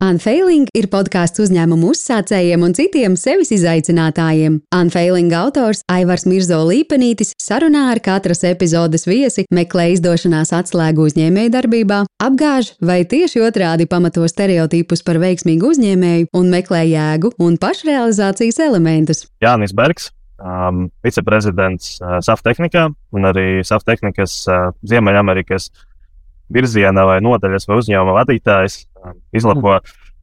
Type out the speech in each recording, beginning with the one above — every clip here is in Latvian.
Unfailing ir podkāsts uzņēmumu uzsācējiem un citiem sevis izaicinātājiem. Unfailing autors Aivars Mirzo Līpenītis sarunā ar katras epizodes viesi meklē izdošanās atslēgu uzņēmējdarbībā, apgāž vai tieši otrādi pamato stereotipus par veiksmīgu uzņēmēju un meklē jēgu un pašrealizācijas elementus. Jānis Bergs, um, viceprezidents uh, Saftehnikā un arī Saftehnikas uh, Ziemeļamerikas virziena vai nodaļas vai uzņēmuma vadītājs izlapo,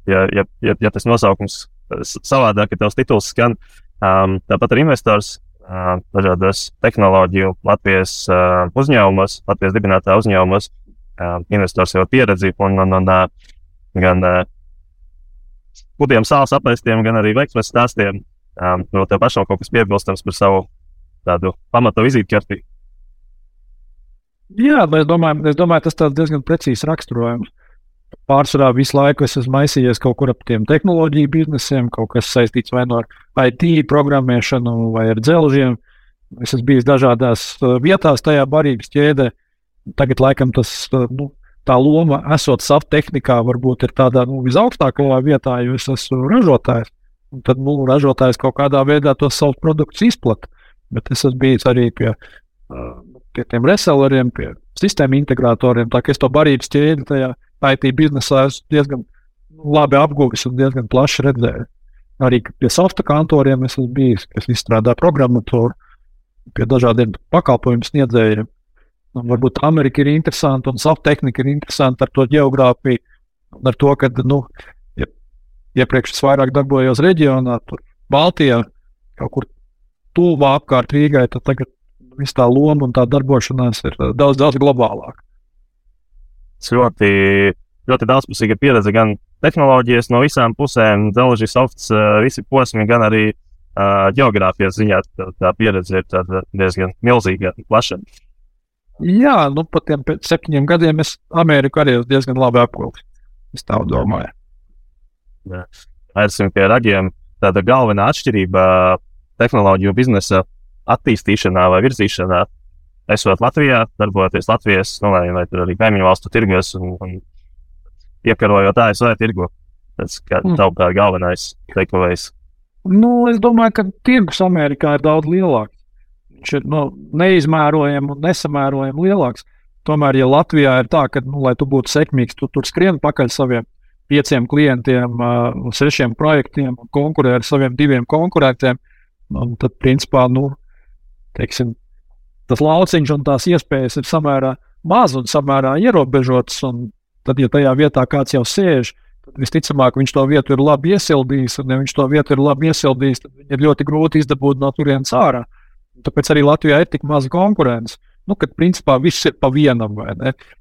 ja, ja, ja, ja tas nosaukums savādāk, ja tavs tituls skan. Um, tāpat arī investors uh, dažādos tehnoloģiju Latvijas uh, uzņēmumos, Latvijas dibinātā uzņēmumos. Uh, investors jau pieredzi un, un, un uh, gan uh, gudriem sāls apēstiem, gan arī veiksmes stāstiem. Um, no tev pašam kaut kas piebilstams par savu tādu pamatu vizītkarti. Jā, es domāju, es domāju tas diezgan precīzi raksturojums. Pārsvarā visu laiku es esmu maisījies kaut kur ap tiem tehnoloģiju biznesiem, kaut kas saistīts vai no ar IT programmēšanu, vai ar dzelžiem. Es esmu bijis dažādās uh, vietās tajā barības ķēdē. Tagad, laikam, tas, uh, nu, tā loma, esot savā tehnikā, varbūt ir tādā nu, visaugstākajā vietā, jo es esmu ražotājs. Un tad nu, ražotājs kaut kādā veidā tos savus produktus izplatīja. Bet es esmu bijis arī pie uh, pie tiem reselleriem, pie sistēmu integratoriem. Tā kā es to barības ķēdi tajā IT biznesā esmu diezgan labi apguvis un diezgan plaši redzējis. Arī pie softa kantoriem es esmu bijis, kas izstrādā programmatūru, pie dažādiem pakalpojumu sniedzējiem. Un varbūt Amerika ir interesanta un soft tehnika ir interesanta ar to geogrāfiju. Ar to, ka nu, iepriekš es vairāk darbojos reģionā, tur Baltijā, kaut kur tuvā apkārt Rīgai, tad tagad viss tā loma un tā darbošanās ir uh, daudz, daudz globālāka. Tas ļoti, ļoti daudzpusīga pieredze gan tehnoloģijas no visām pusēm, dzelži, softs, uh, visi posmi, gan arī uh, geogrāfijas ziņā. Tā, tā pieredze ir diezgan milzīga un plaša. Jā, nu pat tiem septiņiem gadiem es Ameriku arī diezgan labi apkopju. Es tā domāju. Aizsim pie ragiem. Tāda galvenā atšķirība tehnoloģiju biznesa attīstīšanā vai virzīšanā, esot Latvijā, darbojoties Latvijas, nu, vai, vai arī kaimiņu valstu tirgos un, un iekarojot ASV tirgu. Tas kā mm. tavuprāt galvenais teikums. Nu, es domāju, ka tirgus Amerikā ir daudz lielāks. Viņš ir nu, neizmērojami un nesamērojami lielāks. Tomēr, ja Latvijā ir tā, ka, nu, lai tu būtu sekmīgs, tu tur skrien pakaļ saviem pieciem klientiem, uh, sešiem projektiem, konkurē ar saviem diviem konkurentiem, tad, principā, nu, teiksim, tas lauciņš un tās iespējas ir samērā maz un samērā ierobežotas. Tad, ja tajā vietā kāds jau sēž, tad visticamāk viņš to vietu ir labi iesildījis. Un, ja viņš to vietu ir labi iesildījis, tad viņam ir ļoti grūti izdabūt no turienes ārā. Tāpēc arī Latvijā ir tik maz konkurence. Nu, kad principā viss ir pa vienam?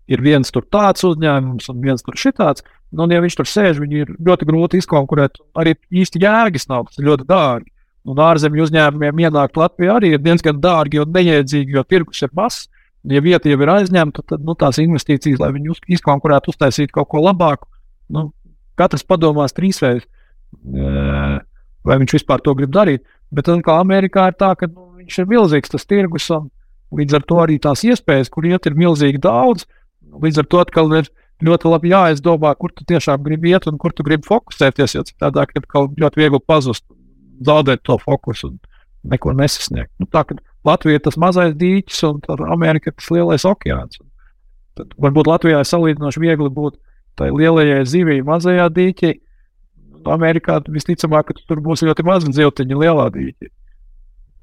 Ir viens tur tāds uzņēmums, un viens tur šitāds. Nu, un, ja viņš tur sēž, viņu ir ļoti grūti izkonkurēt. Arī īsti jēgas nav, tas ir ļoti dārgi. Un ārzemju uzņēmumiem ienākt Latvijā arī ir diezgan dārgi un neiedzīgi, jo tirgus ir mazs. Ja vieta jau ir aizņemta, tad nu, tās investīcijas, lai viņi izkonkurētu, uztaisītu kaut ko labāku, nu, katrs padomās trīsreiz, vai viņš vispār to grib darīt. Bet kā Amerikā ir tā, ka nu, viņš ir milzīgs tas tirgus, un līdz ar to arī tās iespējas, kur iet, ir milzīgi daudz. Līdz ar to atkal ir ļoti labi jāizdomā, kur tu tiešām gribi iet un kur tu gribi fokusēties. Jo citādi, kaut ļoti viegli pazust zaudēt to fokusu un neko nesasniegt. Nu, tā kā Latvija ir tas mazais dīķis un Amerika ir tas lielais okeāns. Tad varbūt Latvijā ir salīdzinoši viegli būt tai lielajai zivij, mazajā dīķī. Amerikā visticamāk, ka tur būs ļoti maz ziltiņa lielā dīķī.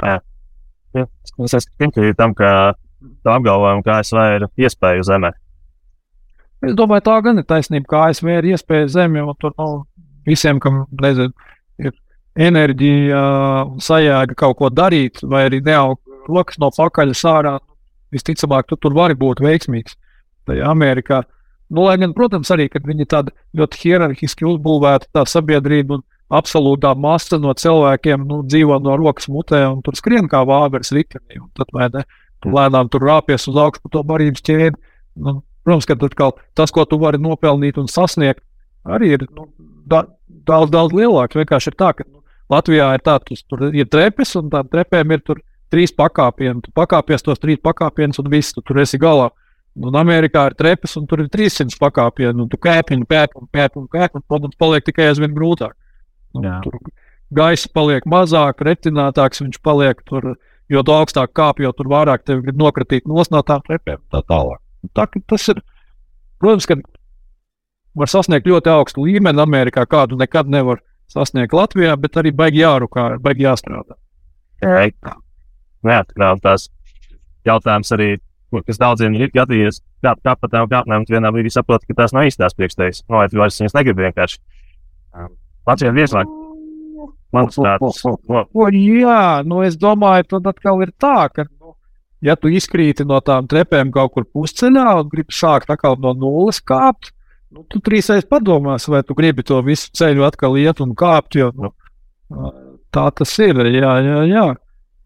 Jā. Jā. Es piekrītu tam, ka tā apgalvojam, ka ASV ir iespēja zemē. Es domāju, tā gan ir taisnība, ka ASV ir iespēja zemē, un tur nu, visiem, kam nezinu, enerģija un sajēga kaut ko darīt, vai arī neaug rokas no pakaļas ārā, visticamāk, tu tur vari būt veiksmīgs. Tajā Amerikā, nu, lai gan, protams, arī, viņi tāda ļoti hierarhiski uzbūvēta tā sabiedrība un absolūtā masa no cilvēkiem nu, dzīvo no rokas mutē un tur skrien kā vāveres ritenī. Tad, vai ne, tu lēnām tur rāpies uz augšu pa to barības ķēdi. Nu, protams, ka tur tas, ko tu vari nopelnīt un sasniegt, arī ir nu, da, daudz, daudz lielāks. Vienkārši ir tā, ka nu, Latvijā ir tā, tu, tur ir trepes, un tām trepēm ir trīs pakāpieni. Tu pakāpies tos trīs pakāpienus, un viss tu tur esi galā. Un Amerikā ir trepes, un tur ir 300 pakāpienu, un tu kāpini, kāpini, kāpini, kāpini, un tas paliek tikai aizvien grūtāk. Nu, Jā. tur gaisa paliek mazāk, retinātāks viņš paliek tur, jo tu augstāk kāp, jo tur vairāk tevi grib nokratīt no tām trepēm. Tā tālāk. Tā, tas ir, protams, ka var sasniegt ļoti augstu līmeni Amerikā, kādu nekad nevar sasniegt Latvijā, bet arī baigi jārukā, baigi jāstrādā. Neatkarīgi tās jautājums arī, kas daudziem ir gadījies, kā, kā pa tām kāpnēm, vienā brīdī saproti, ka tās nav īstās priekštejas. No, vai tu vairs viņas negribi vienkārši. Biežāk, manuprāt, no, O, jā, nu es domāju, tad atkal ir tā, ka, nu, ja tu izkrīti no tām trepēm kaut kur pusceļā un gribi sākt atkal no nulles kāpt, nu, tu trīsreiz padomās, vai tu gribi to visu ceļu atkal iet un kāpt. Jo, nu, tā tas ir. Jā, jā, jā.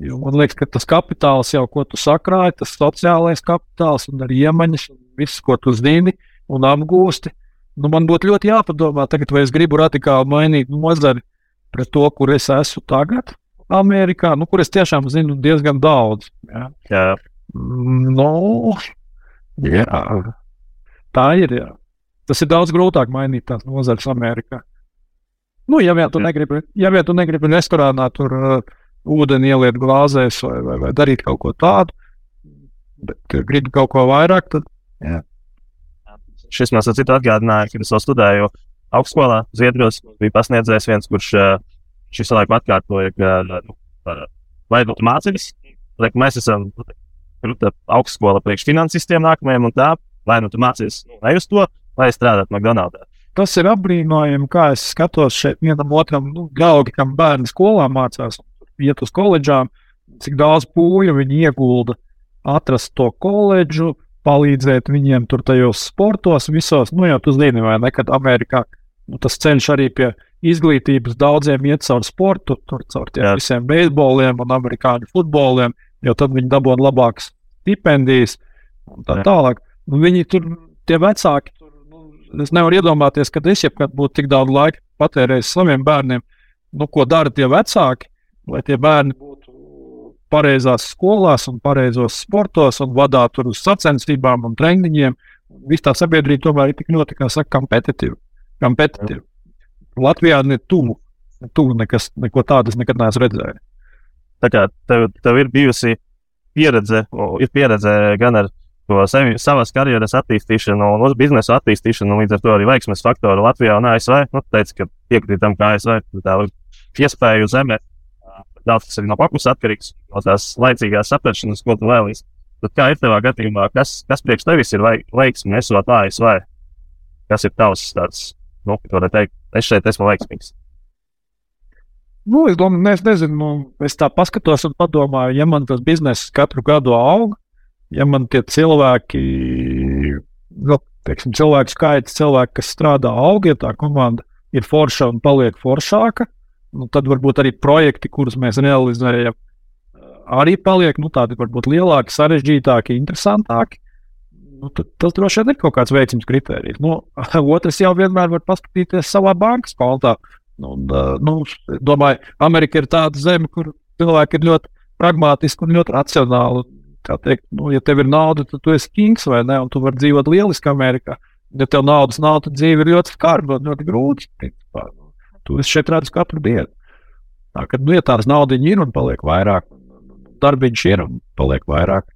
Jo man liekas, ka tas kapitāls jau, ko tu sakrāji, tas sociālais kapitāls un arī iemaņas, un viss, ko tu zini un apgūsti. Nu, man būtu ļoti jāpadomā, tagad, vai es gribu radikāli mainīt nozari pret to, kur es esmu tagad, Amerikā, nu, kur es tiešām zinu diezgan daudz. Jā. jā, Nu, jā. Tā ir. Jā. Tas ir daudz grūtāk mainīt tās nozares Amerikā. Nu, ja vien tu Jā. negribi, ja vien tu negribi restorānā tur uh, ūdeni ieliet glāzēs vai, vai, vai darīt kaut ko tādu, bet uh, gribi kaut ko vairāk, tad šis man citu atgādināja, kad es vēl studēju augstskolā, Zviedrijos. Bija pasniedzējis viens, kurš uh, šis laiku atkārtoja, ka nu, vai nu tu mācīsies, lai mēs esam nu, augstskola priekš finansistiem nākamajam un tā, vai nu tu mācīsies nu, ne uz to, vai strādāt McDonald's. tas ir apbrīnojami, kā es skatos šeit vienam otram, nu, draugi, kam bērni skolā mācās, iet uz koledžām, cik daudz pūļu viņi iegulda atrast to koledžu, palīdzēt viņiem tur tajos sportos, visos. Nu, jau tu zini, vai ne, kad Amerikā nu, tas ceļš arī pie izglītības daudziem iet caur sportu, tur caur tiem Jā. visiem beisboliem un amerikāņu futboliem, jo tad viņi dabūna labākas stipendijas un tā Jā. tālāk. Nu, viņi tur, tie vecāki, es nevaru iedomāties, ka es jebkad būtu tik daudz laika patērējis saviem bērniem. Nu, ko dara tie vecāki, lai tie bērni būtu pareizās skolās un pareizos sportos un vadītu tur uz sacensībām un treniņiem. Viss tā sabiedrība tomēr ir tik ļoti, kā saka, kompetitīva. kompetitīva. Latvijā ne tuvu, tuvu nekas, neko tādu es nekad neesmu redzējis. Tā kā tev, tev ir bijusi pieredze, o, ir pieredze gan ar to sevi, savas karjeras attīstīšanu, un biznesa attīstīšanu, līdz ar to arī veiksmes faktoru Latvijā un ASV. Nu, tu teici, ka piekrīt tam, ka ASV ir tā iespēja uz zeme. Daudz kas arī no pakus atkarīgs no tās laicīgās saprašanas, ko tu vēlies. Tad kā ir tavā gadījumā, kas, kas priekš tevis ir veiksme, esot ASV? Kas ir tavs tāds, nu, kā varētu teikt, es šeit esmu veiksmīgs. Nu, es domāju, ne, es nezinu, nu, es tā paskatos un padomāju, ja man tas bizness katru gadu aug, ja man tie cilvēki, nu, teiksim, cilvēku skaits, cilvēki, kas strādā, aug, ja tā komanda ir forša un paliek foršāka, nu, tad varbūt arī projekti, kurus mēs realizējam, arī paliek nu, tādi varbūt lielāki, sarežģītāki, interesantāki. Nu, tad, tas droši vien ir kaut kāds veicams kritērijs. Nu, otrs jau vienmēr var paskatīties savā bankas kontā. Nu, nu, domāju, Amerika ir tāda zeme, kur cilvēki ir ļoti pragmatiski un ļoti racionāli. Kā teikt, nu, ja tev ir nauda, tad tu esi kings vai ne, un tu vari dzīvot lieliski Amerikā. Ja tev naudas nav, tad dzīve ir ļoti skarba un ļoti grūta. Tu šeit redzams katru dienu. Tā kā nu, ja tādas naudas ir un paliek vairāk, darbiņš ir un paliek vairāk.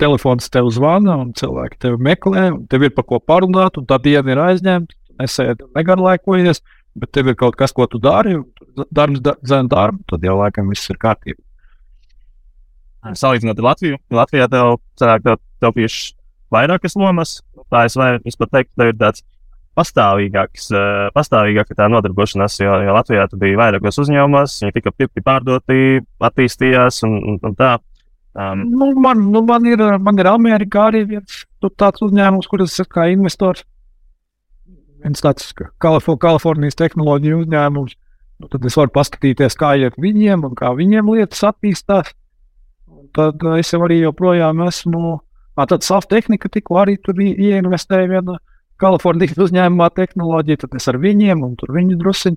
Telefons tev zvana, un cilvēki tevi meklē, un tev ir par ko parunāt, un tā diena ir aizņemta. Nesēdi negarlaikojies, bet tev ir kaut kas, ko tu dari, un darbs da- zina darbu, tad jau laikam viss ir kārtībā. Salīdzinot ar Latviju, Latvijā tev sanāk, tev, tev tieši vairākas lomas. Tā es, vai, es pat teiktu, tev ir tāds pastāvīgāks, uh, pastāvīgāka tā nodarbošanās, jo, jo Latvijā tu biji vairākos uzņēmumos, viņi tika pirkti, pārdoti, attīstījās un, un, un tā. Um, Nu, man, nu, man, ir, man ir Amerikā arī viens tāds uzņēmums, kurš ir kā investors. Viens tāds Kalifornijas tehnoloģiju uzņēmums. Nu, tad es varu paskatīties, kā iet viņiem un kā viņiem lietas attīstās. Tad uh, es jau arī joprojām esmu. À, tad soft tehnika tikko arī tur ie- ieinvestēju vienā Kalifornijas uzņēmumā tehnoloģiju. Tad es ar viņiem un tur viņi drusiņi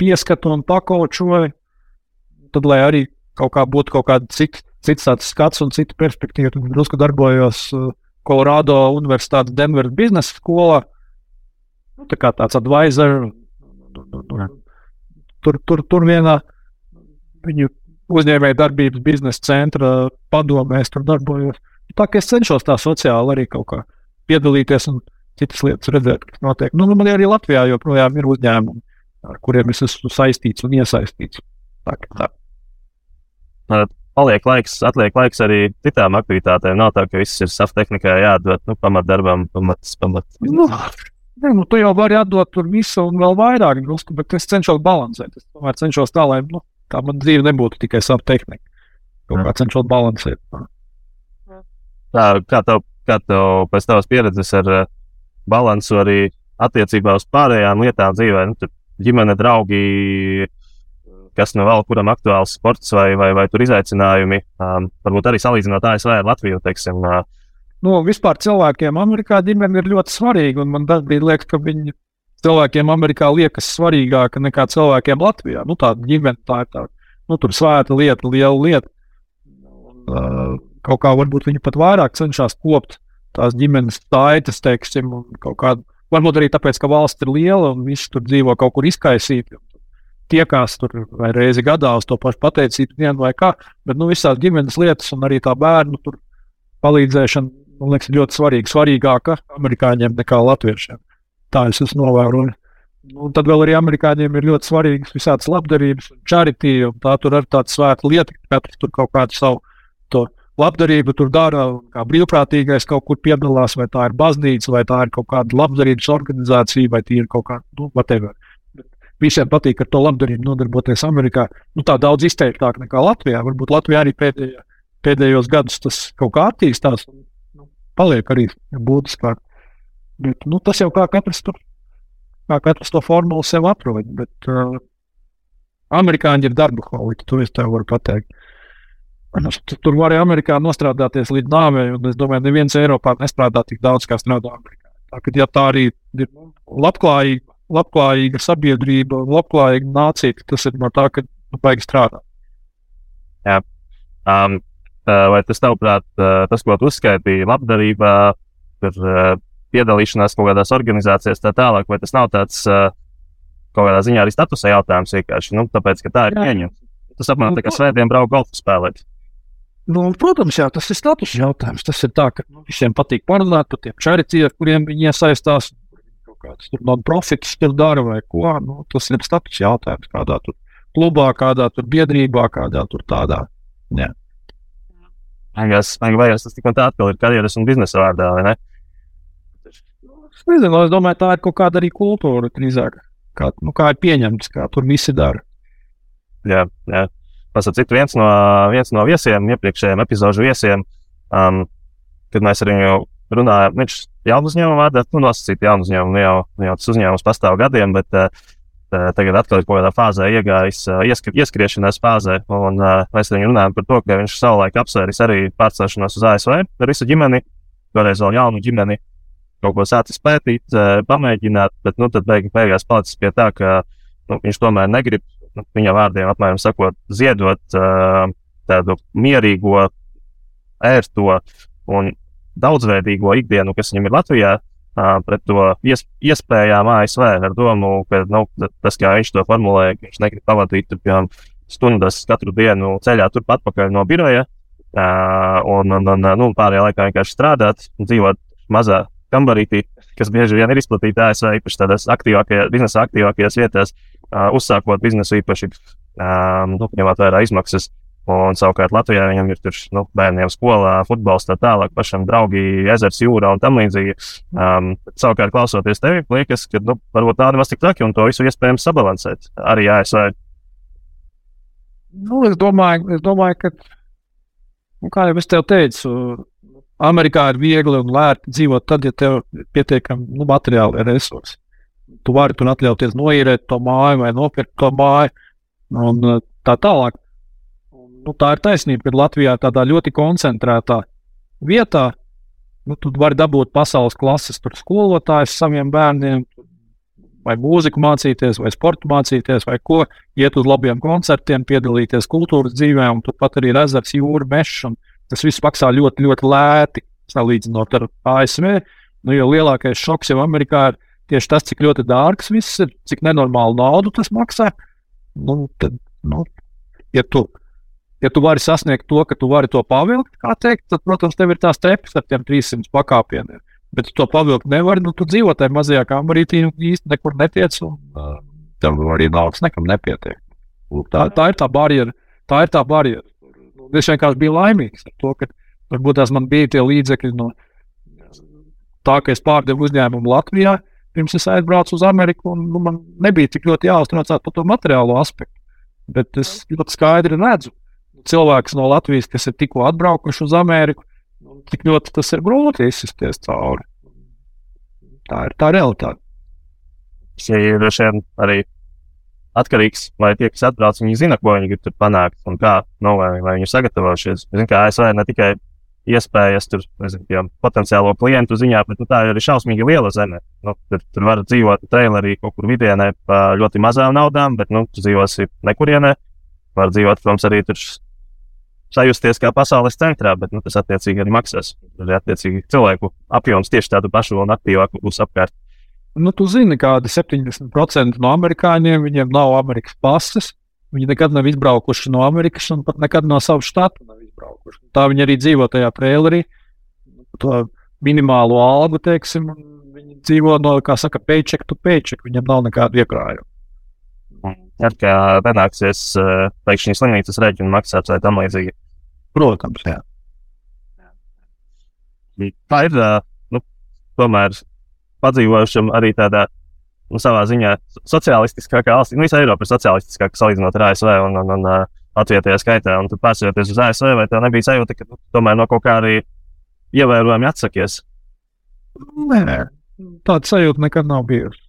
pieskatu un pakaučoju. Tad, lai arī kaut kā būtu kaut kāda cita, cits skats un cita perspektīva, tad drusku darbojos uh, Colorado Universitātes Denveras biznesa skolā. Nu, tā kā tāds advisor. Tur, tur, tur vienā viņu uzņēmēja darbības biznesa centra padomē, es tur darbojos. Tā kā es cenšos tā sociāli arī kaut kā piedalīties un citas lietas redzēt, kas notiek. Nu, man arī Latvijā joprojām ir uzņēmumi, ar kuriem es esmu saistīts un iesaistīts. Tā, tā. Paliek laiks, atliek laiks arī citām aktivitātēm. Nav tā, ka viss ir saftehnikā jādod nu, pamatdarbam, pamats. Pamat. Nu, ne, nu, tu jau vari atdot tur visu un vēl vairāk, bet es cenšos balansēt. Es tomēr cenšos tā, lai nu, tā man dzīve nebūtu tikai saftehnika. Kaut kā cenšos balansēt. Tā, kā tev, kā tev pēc tavas pieredzes ar uh, balansu arī attiecībā uz pārējām lietām dzīvē? Nu, ģimene, draugi, kas no vēl kuram aktuāls sports vai, vai, vai tur izaicinājumi. Um, varbūt arī salīdzinot ASV ar Latviju. Teiksim, uh, nu, vispār cilvēkiem Amerikā ģimene ir ļoti svarīga. Man dažkārt liekas, ka viņi cilvēkiem Amerikā liekas svarīgāka nekā cilvēkiem Latvijā. Nu, tā ģimene tā ir tā, nu, tur svēta lieta, liela lieta. Un, uh, kaut kā varbūt viņi pat vairāk cenšas kopt tās ģimenes taitas, teiksim, un kaut kādu. Varbūt arī tāpēc, ka valsts ir liela un visi tur dzīvo kaut kur izkaisīti tiekās tur vai reizi gadā uz to pašu pateicību dienu vai kā. Bet nu, visās ģimenes lietas un arī tā bērnu palīdzēšana, man liekas, ļoti svarīga. Svarīgāka amerikāņiem nekā latviešiem. Tā es esmu novērojis. Nu, tad vēl arī amerikāņiem ir ļoti svarīgas visādas labdarības, charity, un tā tur ir tāda svēta lieta, ka katrs tur kaut kādu savu labdarību tur dara, kā brīvprātīgais kaut kur piedalās, vai tā ir baznīca, vai tā ir kaut kāda labdarības organizācija, vai tie ir kaut kāda, nu, whatever visiem patīk ar to labdarību nodarboties Amerikā. Nu, tā daudz izteiktāk nekā Latvijā. Varbūt Latvijā arī pēdējā, pēdējos gados tas kaut kā attīstās un nu, paliek arī būtiskāk. Bet, nu, tas jau kā katrs, tur, kā katrs to formulu sev atrod. Bet, uh, amerikāņi ir darba holiķi, to es tev varu pateikt. Tur var arī Amerikā nostrādāties līdz nāvei, un es domāju, ka neviens Eiropā nestrādā tik daudz, kā strādā Amerikā. Tā, kad, ja tā arī ir labklājība, labklājīga sabiedrība, labklājīga nācija, tas ir no tā, ka nu, baigi strādāt. Jā. Um, vai tas, tavuprāt, tas, ko tu uzskaitīji, labdarībā, ir piedalīšanās kaut kādās organizācijās, tā tālāk, vai tas nav tāds kaut kādā ziņā arī statusa jautājums vienkārši, nu, tāpēc, ka tā ir pieņemta. Tas apmēram nu, tā kā svētdien braukt golfu spēlēt. Nu, protams, jā, tas ir status jautājums. Tas ir tā, ka nu, visiem patīk parunāt par tiem čaritīm, ar kuriem viņi iesaistās kāds tur non-profits tur dara vai ko. Nu, tas ir status jautājums, kādā tur klubā, kādā tur biedrībā, kādā tur tādā. Jā. Liekas, tas tik un tā atkal ir karjeras un biznesa vārdā, vai ne? Nezinu, es domāju, tā ir kaut kāda arī kultūra drīzāk. Kā, nu, kā ir pieņemts, kā tur visi dara. Jā, jā. Pasakot, viens no, viens no viesiem, iepriekšējiem epizodu viesiem, um, kad mēs ar viņu runājām, viņš jaunu uzņēmumu vārdā, nu, nosacīt jaunu uzņēmumu, nu jau, nu jau tas uzņēmums pastāv gadiem, bet uh, tagad atkal ir kaut kādā fāzē iegājis uh, ieskri, ieskriešanās fāzē. Un, uh, mēs ar viņu runājam par to, ka viņš savulaik apsvēris arī pārcelšanos uz ASV ar visu ģimeni, toreiz vēl jaunu ģimeni, kaut ko sācis pētīt, uh, pamēģināt, bet nu, tad beig, beigās palicis pie tā, ka nu, viņš tomēr negrib, nu, viņa vārdiem apmēram sakot, ziedot uh, tādu mierīgo, ērto un daudzveidīgo ikdienu, kas viņam ir Latvijā, pret to ies, iespējām ASV ar domu, ka nu, tas, kā viņš to formulēja, viņš negrib pavadīt piemēram, stundas katru dienu ceļā turpat atpakaļ no biroja. Un, un, un nu, pārējā laikā vienkārši strādāt, dzīvot mazā kambarītī, kas bieži vien ir izplatīta ASV, īpaši tādās aktīvākajās, biznesa aktīvākajās vietās, uzsākot biznesu īpaši, nu, ņemot vērā izmaksas. Un savukārt Latvijā viņam ir tur nu, bērniem skolā, futbols, tā tālāk, pašam draugi, ezers, jūra un tam līdzīgi. Um, savukārt, klausoties tevi, liekas, ka nu, varbūt tāda maz tik traki un to visu iespējams sabalansēt arī ASV. Nu, es, domāju, es domāju, ka, nu, kā jau es tev teicu, Amerikā ir viegli un lēti dzīvot tad, ja tev ir pietiekami nu, materiāli resursi. Tu vari tur atļauties noīrēt to māju vai nopirkt to māju un tā tālāk nu, tā ir taisnība, ka Latvijā tādā ļoti koncentrētā vietā nu, tu vari dabūt pasaules klases skolotājus saviem bērniem, vai mūziku mācīties, vai sportu mācīties, vai ko, iet uz labiem koncertiem, piedalīties kultūras dzīvē, un turpat arī ezers, jūra, mežs. Tas viss maksā ļoti, ļoti lēti. salīdzinot ar ASV. Nu, jo lielākais šoks jau Amerikā ir tieši tas, cik ļoti dārgs viss ir, cik nenormālu naudu tas maksā. Nu, tad, nu, ja, tu, ja tu vari sasniegt to, ka tu vari to pavilkt, teikt, tad, protams, tev ir tās tepes ar tiem 300 pakāpieniem. Bet tu to pavilkt nevari, nu, tu dzīvo tajā mazajā kamerītī, un īsti nekur netiec, un uh, tev arī naudas nekam nepietiek. Tā, tā ir tā barjera. Tā ir tā barjera. Nu, es vienkārši biju laimīgs ar to, ka varbūt tās man bija tie līdzekļi no tā, ka es pārdevu uzņēmumu Latvijā. Pirms es aizbraucu uz Ameriku, un nu, man nebija tik ļoti jāuztraucās par to materiālo aspektu. Bet es ļoti skaidri redzu, cilvēks no Latvijas, kas ir tikko atbraukuši uz Ameriku, nu, cik ļoti tas ir grūti izsisties cauri. Tā ir tā realitāte. Tas ir arī atkarīgs, vai tie, kas atbrauc, viņi zina, ko viņi grib panākt un kā, nu, vai, vai viņi ir sagatavojušies. Es zinu, ka ASV ne tikai iespējas tur, nezinu, potenciālo klientu ziņā, bet nu, tā ir arī šausmīgi liela zeme. Nu, tur, tur var dzīvot trailerī kaut kur vidienē par ļoti mazām naudām, bet nu, tu dzīvosi nekurienē. Var dzīvot, protams, arī tur sajusties kā pasaules centrā, bet nu, tas attiecīgi arī maksās. Tur ir attiecīgi cilvēku apjoms tieši tādu pašu un aktīvāku būs apkārt. Nu, tu zini, kādi 70% no amerikāņiem viņiem nav Amerikas pases. Viņi nekad nav izbraukuši no Amerikas un pat nekad no savas štata nav izbraukuši. Tā viņi arī dzīvo tajā trailerī. To minimālo algu, teiksim, viņi dzīvo no, kā saka, paycheck to paycheck. Viņam nav nekādu iekrājumu. Ar kā nenāksies uh, pēkšņi slimnīcas rēķinu maksāt vai tam līdzīgi. Protams, jā. Tā ir, uh, nu, tomēr padzīvojušam arī tādā nu, savā ziņā sociālistiskākā valstī. Nu, visa Eiropa ir sociālistiskāka salīdzinot ar ASV un, un, un uh, Latvijā tajā skaitā. Un tu pārsējoties uz ASV, vai tev nebija sajūta, ka tomēr no kaut kā arī ievērojami atsakies? Nē, tāda sajūta nekad nav bijusi.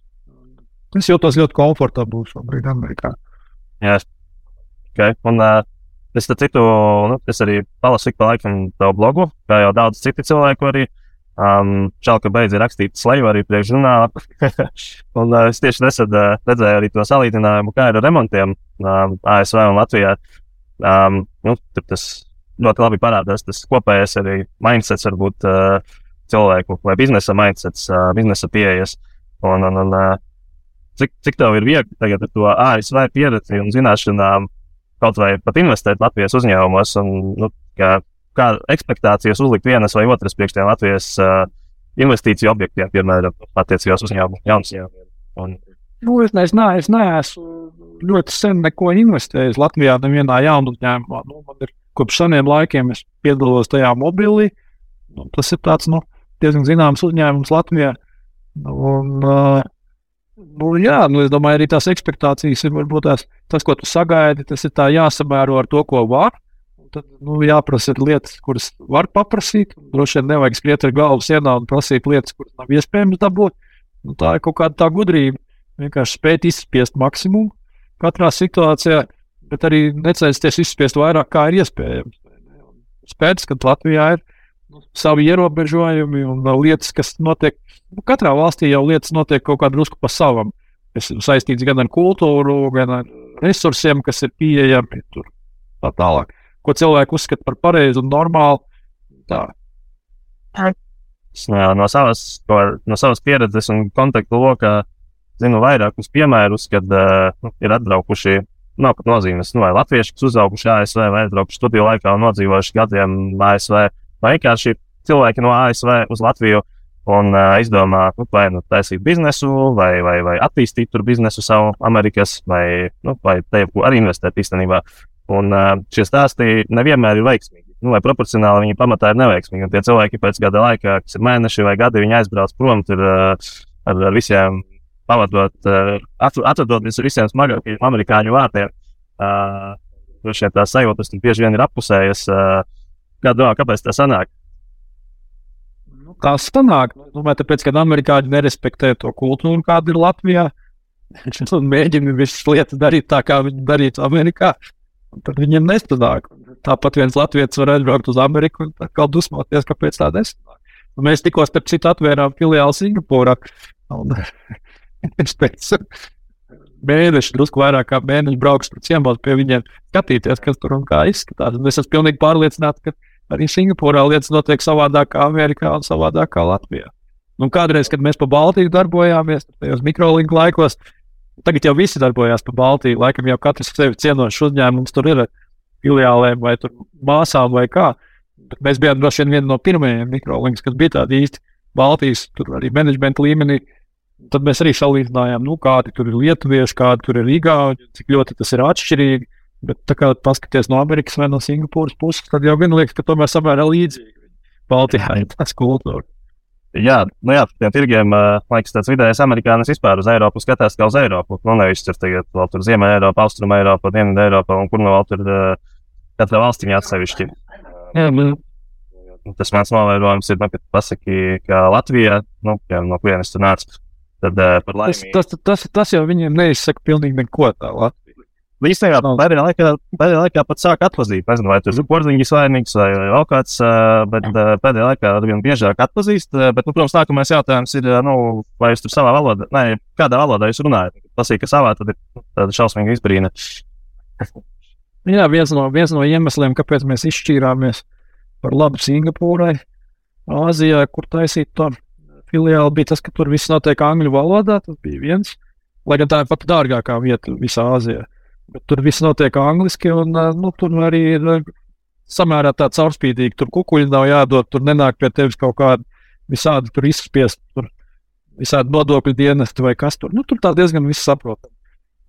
Es jūtos ļoti komfortabli šobrīd Amerikā. Jā, okay. un uh, es citu, nu, es arī palasu ik pa laikam tavu blogu, kā jau daudz citu cilvēku arī. Uh, Um, Čau, ka beidza rakstīt sleju arī priekšžurnālā. un uh, es tieši nesen uh, redzēju arī to salīdzinājumu, kā ir ar remontiem um, ASV un Latvijā. Um, nu, tas ļoti labi parādās tas kopējais arī mindsets, varbūt uh, cilvēku vai biznesa mindsets, uh, biznesa pieejas. Un, un, un, uh, cik, cik tev ir viegli tagad ar to ASV pieredzi un zināšanām kaut vai pat investēt Latvijas uzņēmumos? Un, nu, kā, ekspektācijas uzlikt vienas vai otras priekš tiem Latvijas uh, investīciju objektiem, piemēram, attiecībās uzņēmumu, jaunas uzņēmumus. Un... Nu, es, ne, es, ne, es neesmu ļoti sen neko investējis Latvijā, nevienā jaunā uzņēmumā. Nu, man ir kopš seniem laikiem, es piedalos tajā mobilī. Nu, tas ir tāds nu, diezgan zināms uzņēmums Latvijā. Un, uh, nu, jā, nu, es domāju, arī tās ekspektācijas ir varbūt tās, tas, ko tu sagaidi, tas ir jāsamēro ar to, ko var tad nu, jāprasa lietas, kuras var paprasīt. Droši vien nevajag skriet ar galvu sienā un prasīt lietas, kuras nav iespējams dabūt. Nu, tā ir kaut kāda tā gudrība. Vienkārši spēt izspiest maksimumu katrā situācijā, bet arī necensties izspiest vairāk, kā ir iespējams. Spēc, ka Latvijā ir nu, savi ierobežojumi un lietas, kas notiek. Nu, katrā valstī jau lietas notiek kaut kā drusku pa savam. Tas ir saistīts gan ar kultūru, gan ar resursiem, kas ir pieejami. Tur, tā tālāk ko cilvēki uzskata par pareizu un normālu. Tā. Jā, no, savas, no savas pieredzes un kontaktu lokā zinu vairākus piemērus, kad uh, nu, ir atbraukuši. Nav pat nozīmes, nu, vai latvieši, kas uzauguši ASV, vai atbraukuši studiju laikā un nodzīvojuši gadiem ASV, vai vienkārši cilvēki no ASV uz Latviju un uh, izdomā, nu, vai nu taisīt biznesu, vai, vai, vai attīstīt tur biznesu savu Amerikas, vai, nu, vai te arī investēt īstenībā. Un šie stāsti nevienmēr ir veiksmīgi. Nu, vai proporcionāli viņi pamatā ir neveiksmīgi. Un tie cilvēki pēc gada laika, kas ir mēneši vai gadi, viņi aizbrauc prom tur, ar, ar visiem pavadot, atvedot visiem smagākajiem amerikāņu vārtiem. Uh, Šie tā sajūtas bieži vien ir apusējas. Kā domā, kāpēc tā sanāk? Nu, tā sanāk. Domāju, tāpēc, ka amerikāņi nerespektē to kultūru, kāda ir Latvijā. Mēģina visas lietas darīt tā, kā viņi darītu Amerikā tad viņiem nesanāk. Tāpat viens latviečs var aizbraukt uz Ameriku un atkal dusmoties, kāpēc tā nesanāk. Un mēs tikko starp citu atvērām filiāli Singapūrā. Pēc mēneša, drusku vairāk kā mēneša braukšu par ciemos pie viņiem, skatīties, kas tur un kā izskatās. Un es esmu pilnīgi pārliecināts, ka arī Singapūrā lietas notiek savādāk kā Amerikā un savādāk kā Latvijā. Nu, kādreiz, kad mēs pa Baltiju darbojāmies, tajos mikrolinku laikos, tagad jau visi darbojās pa Baltiju. Laikam jau katrs sevi cienošs uzņēmums tur ir filiālēm vai māsām vai kā. Bet mēs bijām droši vien viena no pirmajiem mikrolinks, kas bija tādi īsti Baltijas, tur arī menedžmenta līmenī. Tad mēs arī salīdzinājām, nu, kādi tur ir lietuvieši, kādi tur ir igauņi, cik ļoti tas ir atšķirīgi. Bet, kā paskaties no Amerikas vai no Singapūras puses, tad jau gan liekas, ka tomēr samērā līdzīgi Baltijā ir tas kultūra. Jā, nu jā, tiem tirgiem, man liekas, tāds vidējais amerikānis vispār uz Eiropu skatās kā uz Eiropu. Nu, nevis tur tagad vēl tur Ziemeļā Eiropa, Austrum Eiropa, Dienvidu Eiropa un kur nu vēl tur katra valstiņa atsevišķi. Jā, bet... Tas mans novērojums ir, nu, ka pasaki, ka Latvijā, nu, jā, no kurienes tu nāc, tad par laimi. Tas, tas, tas, tas jau viņiem neizsaka pilnīgi neko tā Latvija. Īstenībā pēdējā laikā, pēdējā laikā pat sāk atpazīt. Nezinu, vai tas ir porziņš vainīgs vai vēl kāds, bet pēdējā laikā arvien biežāk atpazīst. Bet, nu, protams, nākamais jautājums ir, nu, vai jūs tur savā valodā, nē, kādā valodā jūs runājat? Pasīk, ka savā tad ir tāda šausmīga izbrīna. Jā, viens no, viens no iemesliem, kāpēc mēs izšķīrāmies par labu Singapūrai, Āzijā, kur taisīt to filiāli, bija tas, ka tur viss notiek angļu valodā. Tas bija viens, lai gan tā ir pat dārgākā vieta visā Āzijā. Bet tur viss notiek angliski, un nu, tur arī ir samērā tā caurspīdīgi. Tur kukuļi nav jādod, tur nenāk pie tevis kaut kāda visādi tur izspiest, tur visādi nodokļu dienesti vai kas tur. Nu, tur tā diezgan viss saprotami.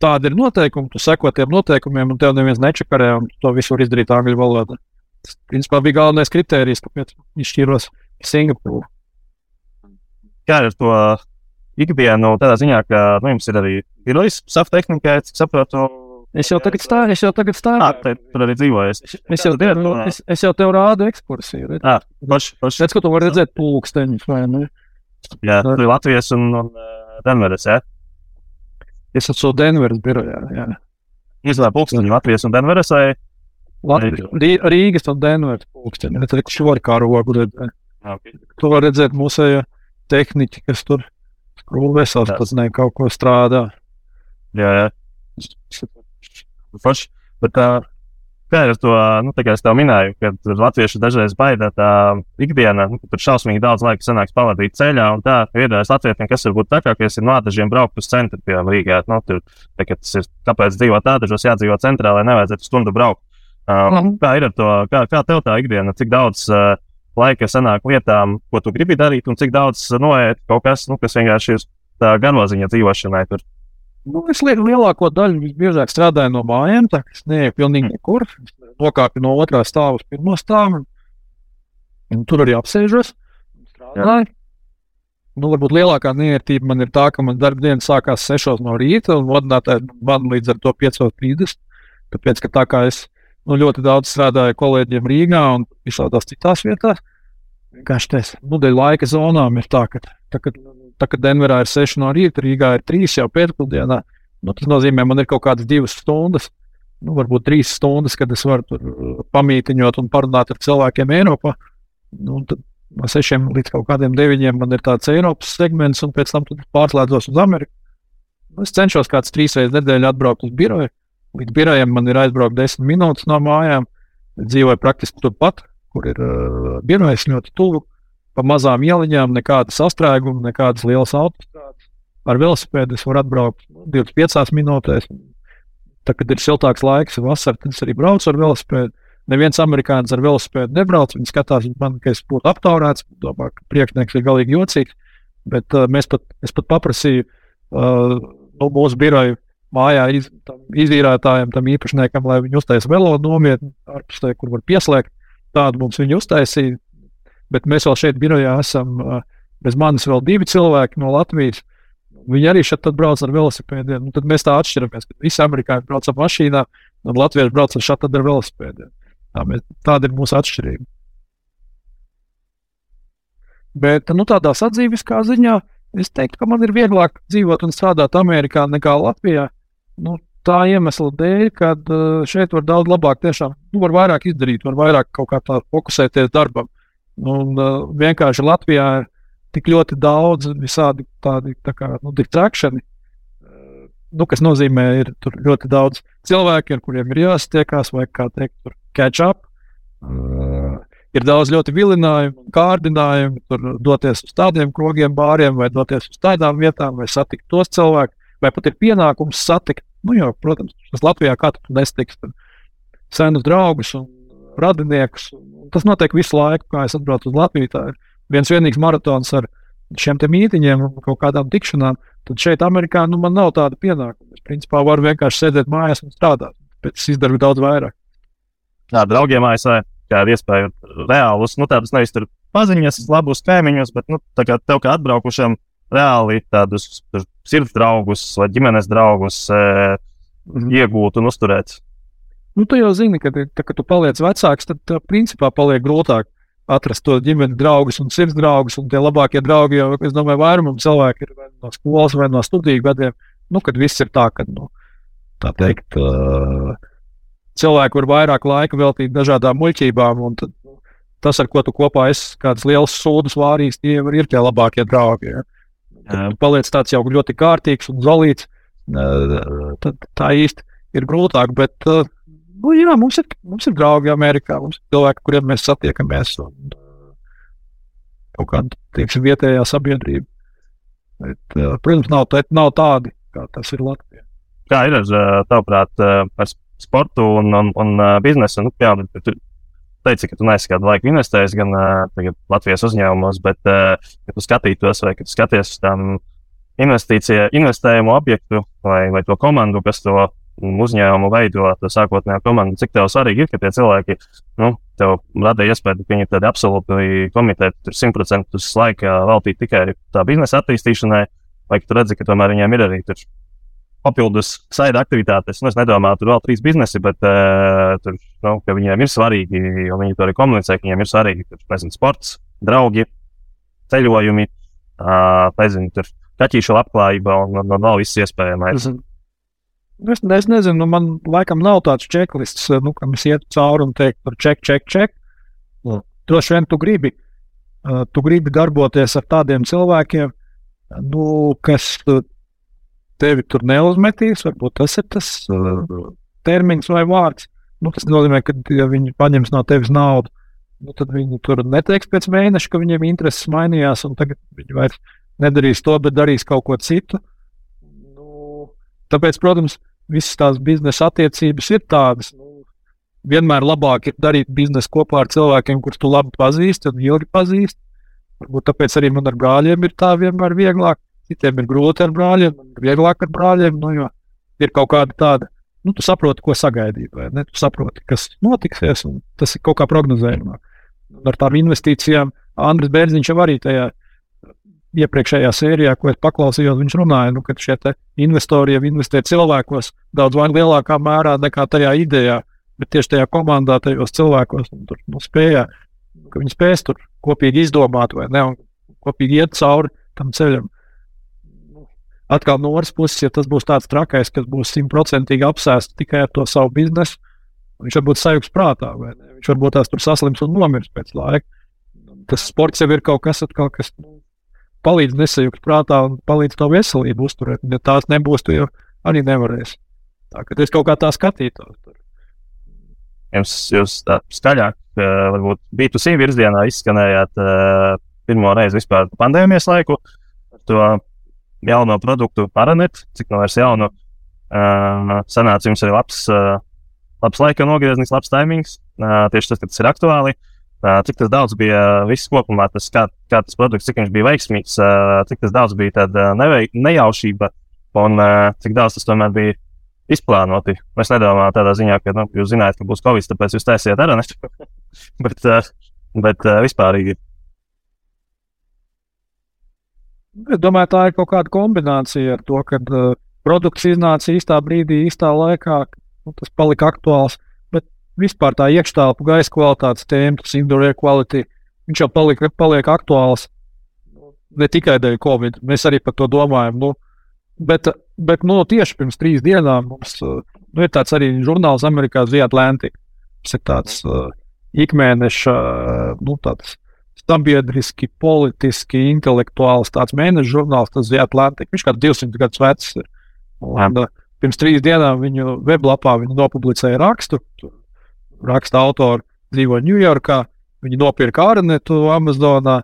Tāda ir noteikuma, tu seko tiem noteikumiem, un tev neviens nečakarē, un to visu var izdarīt angļu valodā. Tas, principā, bija galvenais kriterijs, kāpēc izšķīros Singapūru. Kā ar to ikdienu, tādā ziņā, ka nu, jums ir arī birojas, safta tehnika, cik saprotu, Es jau tagad stāvu, es jau tagad stāvu. Ah, te, tur arī dzīvojas. Es, es, jau, tev, es, es jau tev rādu ekskursiju. Ah, paš, paš. Redz, ka tu vari redzēt pulksteņus, vai ne? Jā, tur ir Latvijas un, un uh, Denveras, jā? Es esmu Denveras birojā, jā. Izlēm pulksteņi Latvijas un Denveras vai? Latvijas, Rīgas un Denveras pulksteņi. Redz, šori kā rogu redzēt. Okay. Tu vari redzēt mūsējo tehniķi, kas tur skrūvēs, atpazinē kaut ko strādā. Jā, jā. Forši. Bet, uh, kā ar to, nu, tā kā es tev minēju, ka latvieši dažreiz baidās tā ikdienā, nu, tur šausmīgi daudz laika sanāks pavadīt ceļā, un tā iedomājas latviešiem, kas varbūt trakākais ir no dažiem braukt uz centru, piemēram, Rīgā. Nu, tur, tā, ir, kāpēc dzīvot tā, dažos jādzīvo centrā, lai nevajadzētu stundu braukt. Uh, mm. Kā ir ar to, kā, kā tev tā ikdiena, cik daudz uh, laika sanāk lietām, ko tu gribi darīt, un cik daudz noiet kaut kas, nu, kas vienkārši ir tā garlaziņa dzīvošanai tur. Nu, es lieku lielāko daļu visbiežāk strādāju no mājām, tā kā es neeju pilnīgi nekur. Nokāpu no otrā stāva uz pirmo stāvu. Un tur arī apsēžos. Strādāju. Nu, varbūt lielākā nērtība man ir tā, ka man darba diena sākās 6 no rīta, un vadītāji man līdz ar to 5.30. Tāpēc, ka tā kā es nu, ļoti daudz strādāju kolēģiem Rīgā un visādās citās vietās, vienkārši tas nu, dēļ laika zonām ir tā, ka, tā, ka tā kā Denverā ir 6 no rīta, Rīgā ir 3 jau pēcpusdienā. Nu, tas nozīmē, man ir kaut kādas divas stundas, nu, varbūt trīs stundas, kad es varu tur uh, pamītiņot un parunāt ar cilvēkiem Eiropā. Nu, tad no 6 līdz kaut kādiem 9 man ir tāds Eiropas segments, un pēc tam pārslēdzos uz Ameriku. Nu, es cenšos kāds trīs reizes nedēļā atbraukt uz biroju. Līdz birojam man ir aizbraukt 10 minūtes no mājām. Dzīvoju praktiski turpat, kur ir uh, birojs ļoti tuvu. Uh, pa mazām ieliņām, nekāda sastrēguma, nekādas lielas autostrādes. Ar velosipēdu es varu atbraukt 25 minūtēs. Tad, kad ir siltāks laiks, vasarā, tad es arī braucu ar velosipēdu. Neviens amerikānis ar velosipēdu nebrauc. Viņi skatās, man, ka es būtu aptaurēts. Domā, ka priekšnieks ir galīgi jocīgs. Bet uh, pat, pat paprasīju uh, no mūsu biroja mājā iz, tam izīrētājiem, tam īpašniekam, lai viņi uztaisītu velo nometni ārpusē, kur var pieslēgt. Tādu mums viņi uztaisīja bet mēs vēl šeit birojā esam bez manis vēl divi cilvēki no Latvijas. Viņi arī šeit brauc ar velosipēdiem. Nu, tad mēs tā atšķiramies. Visi amerikāņi brauc ar mašīnām, un latvieši brauc ar šādu ar velosipēdiem. Tā mēs, tāda ir mūsu atšķirība. Bet nu, tādā sadzīviskā ziņā es teiktu, ka man ir vieglāk dzīvot un strādāt Amerikā nekā Latvijā. Nu, tā iemesla dēļ, ka šeit var daudz labāk, tiešām, nu, var vairāk izdarīt, var vairāk kaut kā tā fokusēties darbam. Un uh, vienkārši Latvijā ir tik ļoti daudz visādi tādi tā kā, nu, distraction, uh, nu, kas nozīmē, ir ļoti daudz cilvēku, ar kuriem ir jāsatiekās, vai kā teikt, tur catch up. Uh, ir daudz ļoti vilinājumu, kārdinājumu, tur doties uz tādiem krogiem, bāriem, vai doties uz tādām vietām, vai satikt tos cilvēkus, vai pat ir pienākums satikt. Nu, jo, protams, tas Latvijā katrs nestiks senus draugus un radiniekus. Tas notiek visu laiku, kā es atbraucu uz Latviju. Tā ir viens vienīgs maratons ar šiem mītīņiem kaut kādām tikšanām. Tad šeit, Amerikā, nu, man nav tāda pienākuma. Es principā varu vienkārši sēdēt mājās un strādāt. Bet es izdaru daudz vairāk. Jā, draugiem ASV kā ir iespēja reālus, nu, tādus nevis tur paziņas, labus kaimiņus, bet nu, kā tev kā atbraukušam reāli tādus sirds draugus vai ģimenes draugus e, iegūt un uzturēt. Nu, tu jau zini, ka, tā, kad tu paliec vecāks, tad tā, principā paliek grūtāk atrast to ģimenes draugus un sirds draugus. Un tie labākie draugi jau, es domāju, vairumam cilvēku ir no skolas vai no studiju gadiem. Nu, kad viss ir tā, ka, nu, tā teikt, uh, cilvēki var vairāk laika veltīt dažādām muļķībām. Tad, tas, ar ko tu kopā esi kādas lielas sūdzes vārījis, tie ir tie labākie draugi. Ja? Tad tu paliec tāds jau ļoti kārtīgs un zolīts. Tad tā īsti ir grūtāk. Bet, nu, jā, mums, ir, mums ir draugi Amerikā, mums ir cilvēki, kuriem mēs satiekamies. Un, kaut kāda teiksim, vietējā sabiedrība. Bet, protams, nav, nav tādi, kā tas ir Latvijā. Kā ir ar tavuprāt, ar sportu un, un, un uh, biznesu. Nu, jā, tu teici, ka tu neesi kādu laiku investējis gan uh, Latvijas uzņēmumos, bet, uh, ja tu skatītos vai tu skaties uz tām investīciju, investējumu objektu vai, vai to komandu, kas to uzņēmumu veido, to sākotnējo komandu, cik tev svarīgi ir, ka tie cilvēki nu, tev rada iespēju, ka viņi ir tādi absolūti komitēti, tur simtprocentus laika veltīt tikai tā biznesa attīstīšanai, vai ka tu redzi, ka tomēr viņiem ir arī tur papildus saida aktivitātes. Nu, es nedomāju, tur vēl trīs biznesi, bet uh, tur, nu, viņiem ir svarīgi, jo viņi to arī komunicē, ka viņiem ir svarīgi tur, nezinu, sports, draugi, ceļojumi, uh, nezinu, tur kaķīšu labklājība un, un, un vēl viss iespējamais. Es, es nezinu, nu, man laikam nav tāds checklists, nu, kam es ietu cauri un teiktu, par check, check, check. Mm. Droši vien tu gribi, uh, tu gribi darboties ar tādiem cilvēkiem, nu, kas tevi tur neuzmetīs. Varbūt tas ir tas uh, termins vai vārds. Nu, tas nozīmē, ka ja viņi paņems no tevis naudu. Nu, tad viņi tur neteiks pēc mēneša, ka viņiem intereses mainījās, un tagad viņi vairs nedarīs to, bet darīs kaut ko citu. Nu, tāpēc, protams, visas tās biznesa attiecības ir tādas. Nu, vienmēr labāk ir darīt biznesu kopā ar cilvēkiem, kurus tu labi pazīsti un ilgi pazīsti. Varbūt tāpēc arī man ar brāļiem ir tā vienmēr vieglāk. Citiem ir grūti ar brāļiem, vieglāk ar brāļiem. Nu, ir kaut kāda tāda, nu, tu saproti, ko sagaidīt, vai ne? Tu saproti, kas notiksies, un tas ir kaut kā prognozējumāk. Ar tām investīcijām Andris Bērziņš jau arī tajā iepriekšējā sērijā, ko es paklausījos, viņš runāja, nu, ka šie investori jau investē cilvēkos daudz lielākā mērā nekā tajā idejā, bet tieši tajā komandā, tajos cilvēkos, un tur nu, spēja, ka viņi spēs tur kopīgi izdomāt vai ne, un kopīgi iet cauri tam ceļam atkal no otras puses, ja tas būs tāds trakais, kas būs simtprocentīgi apsēsts tikai ar to savu biznesu, viņš varbūt sajūgs prātā, vai ne? viņš varbūt tās tur saslims un nomirs pēc laika. Tas sports jau ir kaut kas, atkal, kas nu, palīdz nesajūgt prātā un palīdz to veselību uzturēt. Ja tās nebūs, tu jau arī nevarēsi. Tā kā es kaut kā tā skatītos. Jums, jūs tā skaļāk, varbūt bija tu sīvi virzienā, izskanējāt uh, pirmo reizi vispār pandēmijas laiku. To jauno produktu paranet, cik no vairs jaunu. Uh, sanāca jums arī labs, uh, labs laika nogrieznis, labs taimings. Tieši tas, ka tas ir aktuāli. Uh, cik daudz bija viss kopumā, tas, kā, kā tas produkts, cik viņš bija veiksmīgs, cik daudz bija tāda nevei, nejaušība un cik daudz tas tomēr bija izplānoti. Es nedomāju tādā ziņā, ka nu, jūs zinājāt, ka būs Covid, tāpēc jūs taisiet nešu. bet, bet vispārīgi Es domāju, tā ir kaut kāda kombinācija ar to, ka uh, produkts iznāca īstā brīdī, īstā laikā, nu, tas palika aktuāls. Vispār tā iekštelpu gaisa kvalitātes tēma, tas indoor air quality, viņš jau palika, paliek aktuāls ne tikai dēļ Covid. Mēs arī par to domājam. Nu, bet, bet nu, tieši pirms trīs dienām mums nu, ir tāds arī žurnāls Amerikā The Atlantic. Tas ir tāds uh, ikmēneša uh, nu, tāds sabiedriski, politiski, intelektuāls tāds mēneša žurnāls, tas ir Atlantika. Viņš kāds 200 gadus vecs. Ir. Un, uh, pirms trīs dienām viņu weblapā viņa nopublicēja rakstu. Raksta autori dzīvo Ņujorkā. Viņi nopirka ārnetu Amazonā,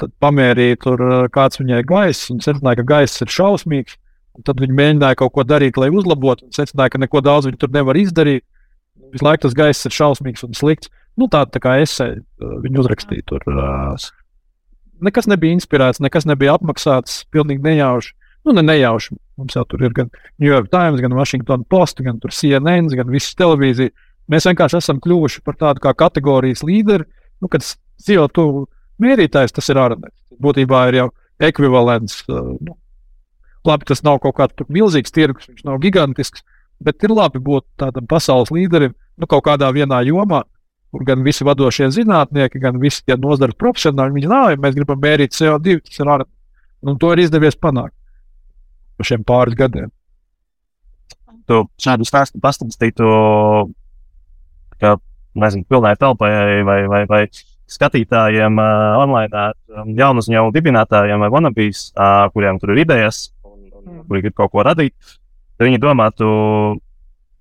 tad pamērīja, tur, kāds viņai gaiss. Viņi secināja, ka gaiss ir šausmīgs. Tad viņi mēģināja kaut ko darīt, lai uzlabotu. Viņi secināja, ka neko daudz viņi tur nevar izdarīt. Visu laiku tas gaiss ir šausmīgs un slikts. Nu, tā, tā kā esē viņi uzrakstīja tur. Nekas nebija inspirēts, nekas nebija apmaksāts, pilnīgi nejauši. Nu, ne nejauši. Mums jau tur ir gan New York Times, gan Washington Post, gan CNN, gan visas televīzijas. Mēs vienkārši esam kļuvuši par tādu kā kategorijas līderi. Nu, kad CO2 mērītājs tas ir ārnēs. Būtībā ir jau ekvivalents. Nu, labi, tas nav kaut kāds milzīgs tirgus, viņš nav gigantisks, bet ir labi būt tādam pasaules līderim nu, kaut kādā vienā jomā. Kur gan visi vadošie zinātnieki, gan visi tie nozares profesionāļi, viņi nav, ja mēs gribam mērīt CO2, tas ir ārnēs. Un to ir izdevies panākt pa šiem pāris gadiem. Tu šādu stāstu pastāstītu, ka, nezinu, pilnai telpai vai, vai, vai skatītājiem uh, online, um, jaunu uzņēmumu dibinātājiem vai vanabīs, uh, kuriem tur ir idejas, un, un, mm. kuri grib kaut ko radīt, tad viņi domātu,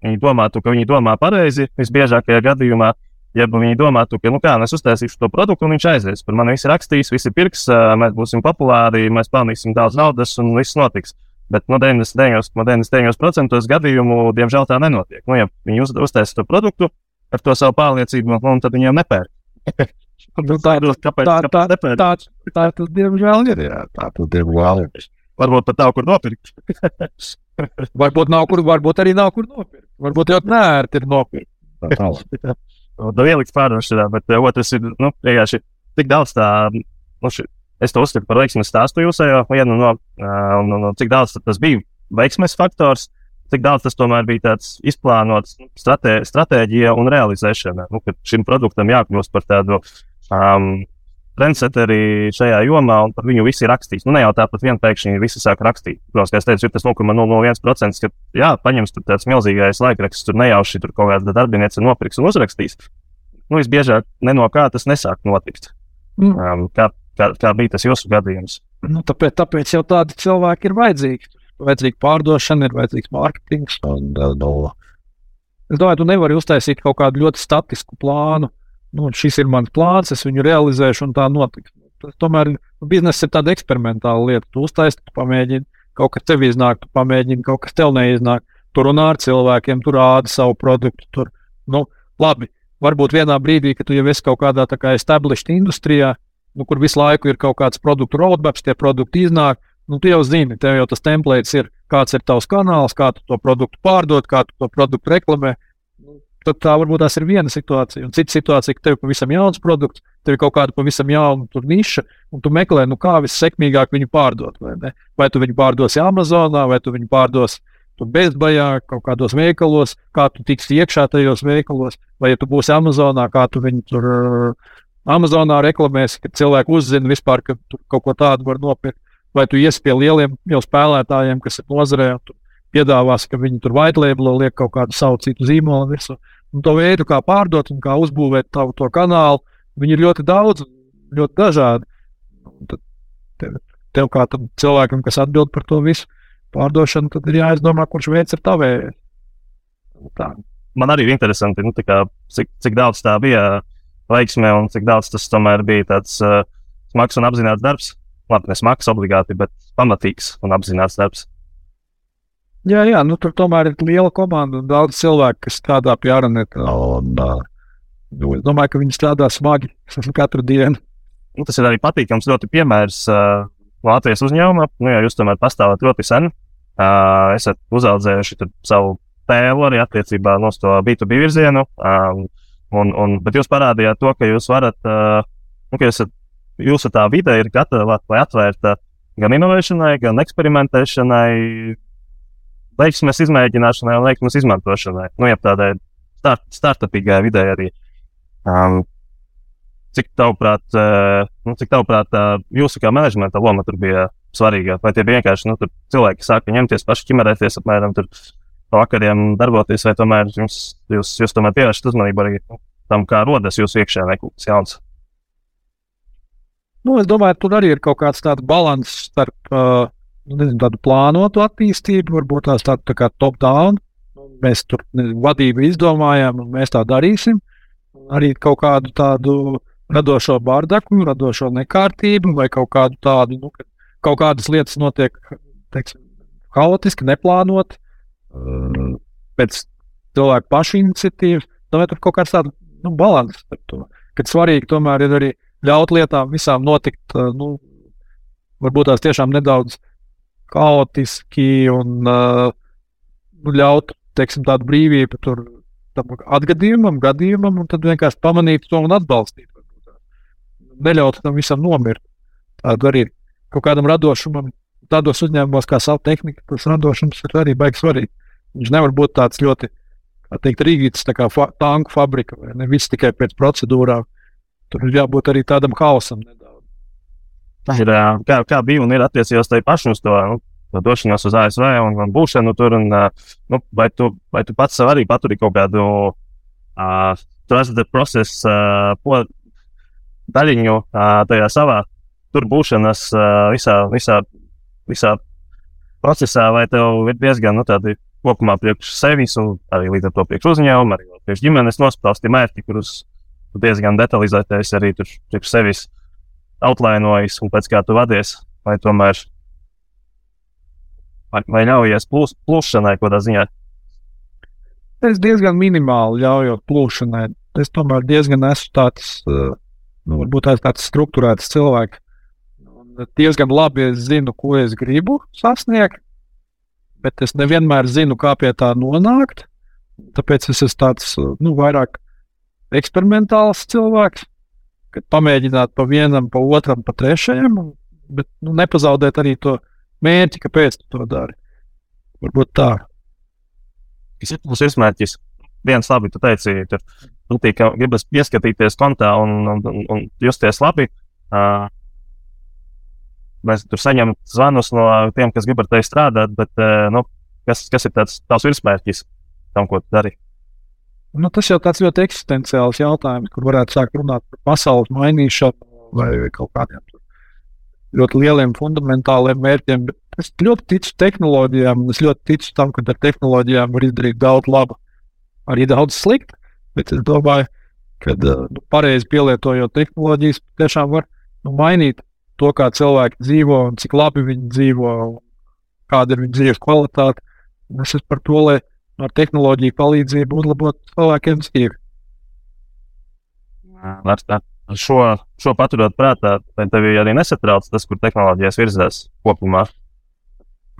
viņi domātu, ka viņi domā pareizi visbiežākajā gadījumā. Ja viņi domātu, ka, nu, kā, es uztaisīšu to produktu, un viņš aizies. Par mani visi rakstīs, visi pirks, mēs būsim populāri, mēs pelnīsim daudz naudas, un viss notiks. Bet no 99%, no 99 gadījumu, diemžēl, tā nenotiek. Nu, ja viņi uz, uztaisa to produktu ar to savu pārliecību, nu, tad viņiem nepērk. nu, tā ir tā, tā, kāpēc nepērk? tā, tā, tā tas diemžēl ir. Jā, tā tas diemžēl ir. Varbūt pat nav kur nopirkt. Varbūt nav kur, varbūt arī nav kur nopirkt. Varbūt jau nērti ir nopirkt. Tā tālāk. Tā ielikt pārdošanā, bet uh, otrs ir nu, vienkārši tik daudz tā. Nu, ši, es to uzskatu par veiksmes stāstu jūsējā vienu no, uh, no, no cik daudz tas bija veiksmes faktors, cik daudz tas tomēr bija tāds izplānots stratē, stratēģija un realizēšana. Nu, šim produktam jākļūst par tādu um, trendseteri šajā jomā, un par viņu visi rakstīs. Nu, ne jau tāpat vien pēkšņi visi sāk rakstīt. Protams, kā es teicu, ir tas 0,001%, ka jā, paņems tur tāds milzīgais laikraksts, tur nejauši tur kaut kāda darbiniece nopirks un uzrakstīs. Nu, visbiežāk no kā tas nesāk notikt. Mm. Um, kā, kā, kā bija tas jūsu gadījums? Nu, tāpēc, tāpēc jau tādi cilvēki ir vajadzīgi. Vajadzīga pārdošana, ir vajadzīgs mārketings. Un, no. Es domāju, tu nevari uztaisīt kaut kādu ļoti statisku plānu. Nu, šis ir mans plāns, es viņu realizēšu, un tā notiks. Tas, tomēr nu, biznesa ir tāda eksperimentāla lieta. Tu uztaisīji, tu pamēģini, kaut kas tev iznāk, tu pamēģini, kaut kas tev neiznāk. Tur runā ar cilvēkiem, tur rāda savu produktu. Tur, nu, labi, varbūt vienā brīdī, kad tu jau esi kaut kādā tā kā established industrijā, nu, kur visu laiku ir kaut kāds produktu roadmaps, tie produkti iznāk. Nu, tu jau zini, tev jau tas templēts ir, kāds ir tavs kanāls, kā tu to produktu pārdod, kā tu to produktu reklamē. Nu, tad tā varbūt tās ir viena situācija. Un cita situācija, ka tev ir pavisam jauns produkts, tev ir kaut kāda pavisam jauna niša, un tu meklē, nu, kā vissekmīgāk viņu pārdot. Vai, vai tu viņu pārdosi Amazonā, vai tu viņu pārdosi bezbajā, kaut kādos veikalos, kā tu tiksi iekšā tajos veikalos, vai ja tu būsi Amazonā, kā tu viņu tur Amazonā reklamēs, ka cilvēki uzzina vispār, ka tur kaut ko tādu var nopirkt. Vai tu iesi pie lieliem jau spēlētājiem, kas ir nozarē, un piedāvās, ka viņi tur whitelabelē liek kaut kādu savu citu zīmolu virsmu. Un to veidu, kā pārdot un kā uzbūvēt tavu to kanālu, viņi ir ļoti daudz, ļoti dažādi. Un tad tev, tev kā tam cilvēkam, kas atbild par to visu pārdošanu, tad ir jāizdomā, kurš veids ir tavējais. Tā. Man arī ir interesanti, nu, kā, cik, cik daudz tā bija veiksmē, un cik daudz tas tomēr bija tāds uh, smags un apzināts darbs. Labi, ne smags obligāti, bet pamatīgs un apzināts darbs. Jā, jā, nu tur tomēr ir liela komanda un daudz cilvēku, kas strādā pie uh, nu, es domāju, ka viņi strādā smagi katru dienu. Nu, tas ir arī patīkams, ļoti piemērs uh, Latvijas uzņēmumam. Nu, jūs tomēr pastāvat ļoti sen, uh, esat uzaudzējuši savu tēlu arī attiecībā no to B2B virzienu. Uh, Un, un, bet jūs parādījāt to, ka jūs varat, uh, nu, ka esat, jūsu tā vide ir gatava vai atvērta gan inovēšanai, gan eksperimentēšanai, veiksmes izmēģināšanai un veiksmes izmantošanai. Nu, ja tādai start, startupīgai vidē arī. Um, cik tavuprāt, uh, nu, cik tavuprāt uh, jūsu kā menedžmenta loma tur bija svarīga? Vai tie bija vienkārši nu, cilvēki, kas sāka ņemties paši ķimerēties apmēram tur? vakariem darboties, vai tomēr jums, jūs, jūs tomēr pievēršat uzmanību arī tam, kā rodas jūsu iekšējā kaut kas jauns? Nu, es domāju, tur arī ir kaut kāds tāds līdzsvars starp uh, nezinu, tādu plānotu attīstību, varbūt tās tādu tā kā top-down. Mēs tur nezinu, vadību izdomājām, un mēs tā darīsim. Arī kaut kādu tādu radošo bardaku, radošo nekārtību vai kaut kādu tādu, nu, ka kaut kādas lietas notiek teiksim, haotiski, neplānot, uh, pēc cilvēku pašu iniciatīvas. Tomēr tur kaut kāds tāds nu, līdzsvars starp to. Kad svarīgi tomēr ir arī ļaut lietām visām notikt, uh, nu, varbūt tās tiešām nedaudz haotiski un uh, nu, ļaut teiksim, tādu brīvību tur tam atgadījumam, gadījumam, un tad vienkārši pamanīt to un atbalstīt. Neļaut tam visam nomirt. Tādu arī kaut kādam radošumam, tādos uzņēmumos kā savu tehniku, tas radošums ir arī baigs svarīgi. Viņš nevar būt tāds ļoti, teikt, rīgīts, tā kā fa tanku fabrika, vai ne viss tikai pēc procedūrām. Tur ir jābūt arī tādam haosam nedaudz. Tā ir, kā, kā bija un ir attiecībās tai pašam uz to. Nu, došanos uz ASV un, un būšanu tur. Un, nu, vai, tu, vai tu pats arī paturi kaut kādu uh, trusted process uh, daļiņu uh, tajā savā tur būšanas uh, visā, visā, visā procesā, vai tev ir diezgan nu, tādi kopumā priekš sevis un arī līdz ar to priekš uzņēmumu, arī priekš ģimenes nosprausti mērķi, kurus diezgan detalizētais arī tur priekš sevis outlainojas un pēc kā tu vadies, vai tomēr vai, vai ļaujies plūs, plūšanai kaut kādā ziņā? Es diezgan minimāli ļaujos plūšanai. Es tomēr diezgan esmu tāds, eh, nu, varbūt tāds, struktūrēts cilvēks. Diezgan labi es zinu, ko es gribu sasniegt, bet es nevienmēr zinu, kā pie tā nonākt. Tāpēc es esmu tāds nu, vairāk eksperimentāls cilvēks, kad pamēģināt pa vienam, pa otram, pa trešajam, bet nu, nepazaudēt arī to mērķi, kāpēc tu to dari. Varbūt tā. Kas ir mūsu virsmērķis? Viens labi, tu teici, tur patīk, ka gribas pieskatīties kontā un, un, un, un justies labi. Uh, mēs tur saņemam zvanus no tiem, kas grib ar tevi strādāt, bet uh, nu, kas, kas ir tāds tavs virsmērķis tam, ko tu dari? Nu, tas jau tāds ļoti eksistenciāls jautājums, kur varētu sākt runāt par pasaules mainīšanu vai kaut kādiem ļoti lieliem fundamentāliem mērķiem. Es ļoti ticu tehnoloģijām, un es ļoti ticu tam, ka ar tehnoloģijām var izdarīt daudz laba, arī daudz slikta. Bet es domāju, ka eh, nu, pareizi pielietojot tehnoloģijas, tiešām var nu, mainīt to, kā cilvēki dzīvo un cik labi viņi dzīvo, kāda ir viņu dzīves kvalitāte. Un es esmu par to, lai ar tehnoloģiju palīdzību uzlabotu cilvēkiem dzīvi. Var tā šo, šo paturot prātā, vai tev arī nesatrauc tas, kur tehnoloģijas virzās kopumā?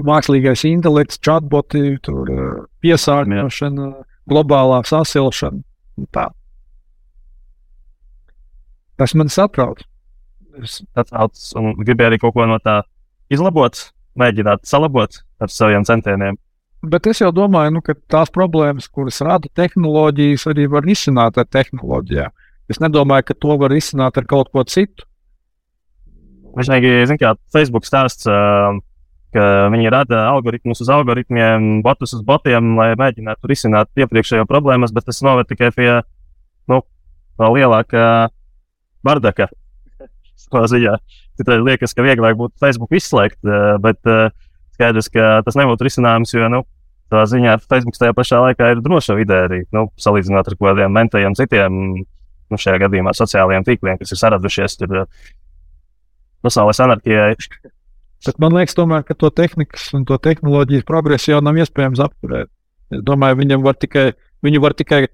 Mākslīgais intelekts, chatboti, eh, piesārņošana, globālā sasilšana. Tā. Tas man satrauc. Es satrauc un gribēju arī kaut ko no tā izlabot, mēģināt salabot ar saviem centieniem. Bet es jau domāju, nu, ka tās problēmas, kuras rada tehnoloģijas, arī var risināt ar tehnoloģijām. Es nedomāju, ka to var izsākt ar kaut ko citu. Vienīgi, kā Facebook stāsts, ka viņi rada algoritmus uz algoritmiem, botus uz botiem, lai mēģinātu risināt iepriekšējo problēmas, bet tas noved tikai pie nu, lielāka bardaka. Tikai liekas, ka vieglāk būtu Facebook izslēgt, bet skaidrs, ka tas nebūtu risinājums, jo nu, tā ziņā Facebook tajā pašā laikā ir droša vide arī nu, salīdzinot ar kaut kādiem mentajiem citiem nu, šajā gadījumā sociālajiem tīkliem, kas ir saradušies tur uh, pasaules anarchijai. Bet man liekas, tomēr, ka to tehnikas un to tehnoloģijas progresu jau nav iespējams apturēt. Es domāju, viņam var tikai, viņu var tikai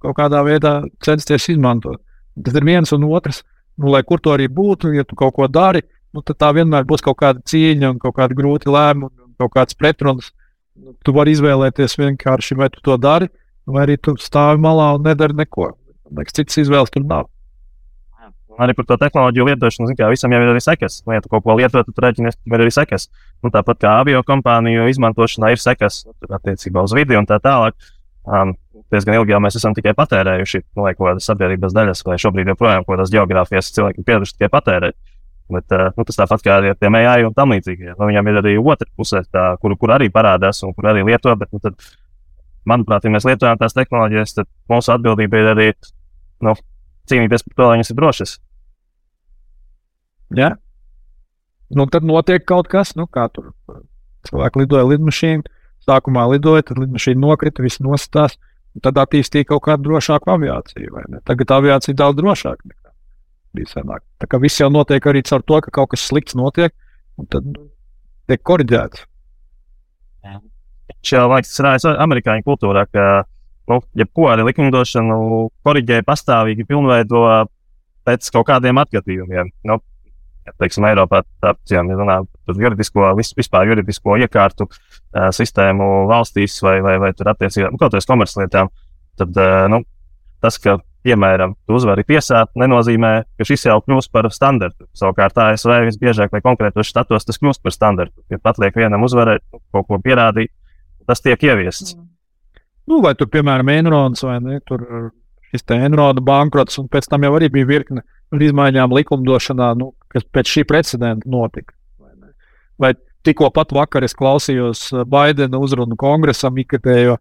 kaut kādā veidā censties izmantot. Tas ir viens un otrs. Nu, lai kur to arī būtu, ja tu kaut ko dari, nu, tad tā vienmēr būs kaut kāda cīņa un kaut kāda grūta lēmuma un kaut kāds pretruns. Tu vari izvēlēties vienkārši, vai tu to dari, vai arī tu stāvi malā un nedari neko. Liekas, citas izvēles tur nav. Arī par to tehnoloģiju lietošanu, kā visam jau ir arī sekas. Nu, ja tu kaut ko lieto, tad rēķinies, ka ir arī sekas. Nu, tāpat kā avio kompāniju izmantošanā ir sekas attiecībā uz vidi un tā tālāk. Um, diezgan ilgi jau mēs esam tikai patērējuši nu, kaut kādas sabiedrības daļas, vai šobrīd joprojām kaut kādas geogrāfijas cilvēki pieraduši tikai patērēt. Bet, uh, nu, tas tāpat kā ar tiem AI un tam līdzīgiem. Nu, viņam ir arī otra puse, tā, kur, kur arī parādās un kur arī lieto. Bet, nu, tad, manuprāt, ja mēs lietojam tās tehnoloģijas, tad mūsu atbildība ir arī nu, cīnīties par to, lai viņas ir drošas. Ja? Nu, tad notiek kaut kas, nu, kā tur cilvēki lidoja lidmašīnu. Sākumā lidoja, tad lidmašīna nokrita, viss nostājās. Tad attīstīja kaut kādu drošāku aviāciju. Tagad aviācija ir daudz drošāka. Bija senāk. Tā kā viss jau notiek arī caur to, ka kaut kas slikts notiek, un tad tiek korģēts. Šajā laikā ir amerikāņu kultūrā, ka nu, jebko arī likumdošanu korģē pastāvīgi, pilnveido pēc kaut kādiem atgadījumiem. Nu, teiksim, Eiropā tāpat, ja runājam par juridisko, vispār juridisko iekārtu uh, sistēmu valstīs vai, vai, vai tur attiecībā, nu, kaut kādas komerclietām, tad uh, nu, tas, ka, piemēram, tu uzvari tiesā, nenozīmē, ka šis jau kļūst par standartu. Savukārt ASV visbiežāk vai konkrētos štatos tas kļūst par standartu. Ja pat liek vienam uzvarēt, kaut ko pierādīt, tas tiek ieviests. Mm. Nu, vai tur, piemēram, Enrons vai ne, tur šis te Enrona bankrots, un pēc tam jau arī bija virkne ar izmaiņām likumdošanā, nu, kas pēc šī precedenta notika. Vai, ne? vai tikko pat vakar es klausījos Baidena uzrunu kongresam, ikatējo,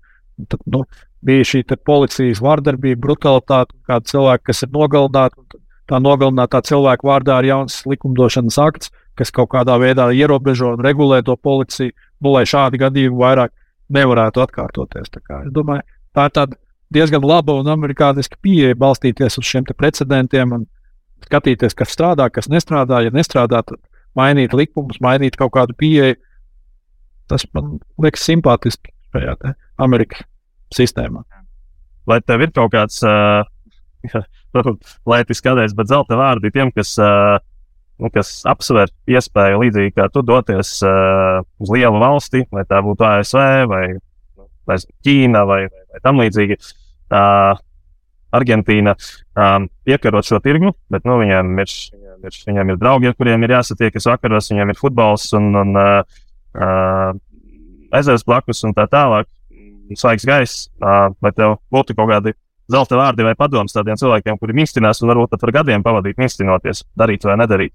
tad, nu, bija šī policijas vardarbība, brutalitāte, kāda cilvēka, kas ir nogalināti. Tā nogalinātā cilvēka vārdā ir jauns likumdošanas akts, kas kaut kādā veidā ierobežo un regulē to policiju, nu, lai šādi gadījumi vairāk nevarētu atkārtoties. Tā es domāju, tā ir diezgan laba un amerikāniska pieeja balstīties uz šiem precedentiem un skatīties, kas strādā, kas nestrādā. Ja nestrādā, tad mainīt likumus, mainīt kaut kādu pieeju. Tas man liekas simpātiski šajā Amerikas sistēmā. Vai tev ir kaut kāds, uh, lai tas kādreiz, bet zelta vārdi tiem, kas, uh, kas apsver iespēju līdzīgi kā tu doties uh, uz lielu valsti, vai tā būtu ASV vai, vai Ķīna vai, vai, vai tam līdzīgi. Uh, Argentīna um, piekarot šo tirgu, bet nu, viņiem, ir, viņiem, ir, viņiem ir draugi, ar kuriem ir jāsatiekas vakaros, viņiem ir futbols un, un uh, uh, ezers blakus un tā tālāk svaigs gaiss, vai tev būtu kaut kādi zelta vārdi vai padoms tādiem cilvēkiem, kuri mikstinās un varbūt pat var gadiem pavadīt, mikstinoties, darīt vai nedarīt.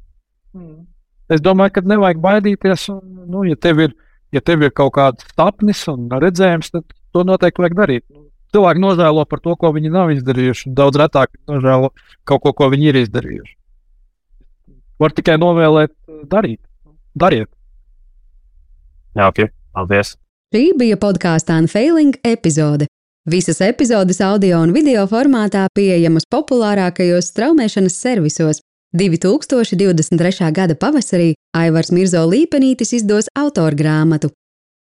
Hmm. Es domāju, ka nevajag baidīties. Un, nu, ja, tev ir, ja tev ir kaut kāds tapnis un redzējums, tad to noteikti vajag darīt. Nu, cilvēki nožēlo par to, ko viņi nav izdarījuši. Daudz retāk nožēlo kaut ko, ko viņi ir izdarījuši. Var tikai novēlēt, darīt. Dariet! Jā, ok. Paldies! Šī bija podkāstu Unfailing epizode. Visas epizodes audio un video formātā pieejamas populārākajos straumēšanas servisos. 2023. gada pavasarī Aivars Mirzo Līpenītis izdos autorgrāmatu.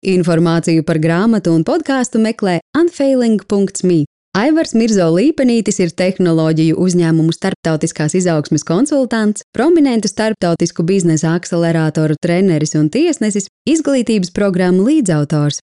Informāciju par grāmatu un podkāstu meklē unfailing.me. Aivars Mirzo Līpenītis ir tehnoloģiju uzņēmumu starptautiskās izaugsmes konsultants, prominentu starptautisku biznesa akceleratoru treneris un tiesnesis, izglītības programmu līdzautors.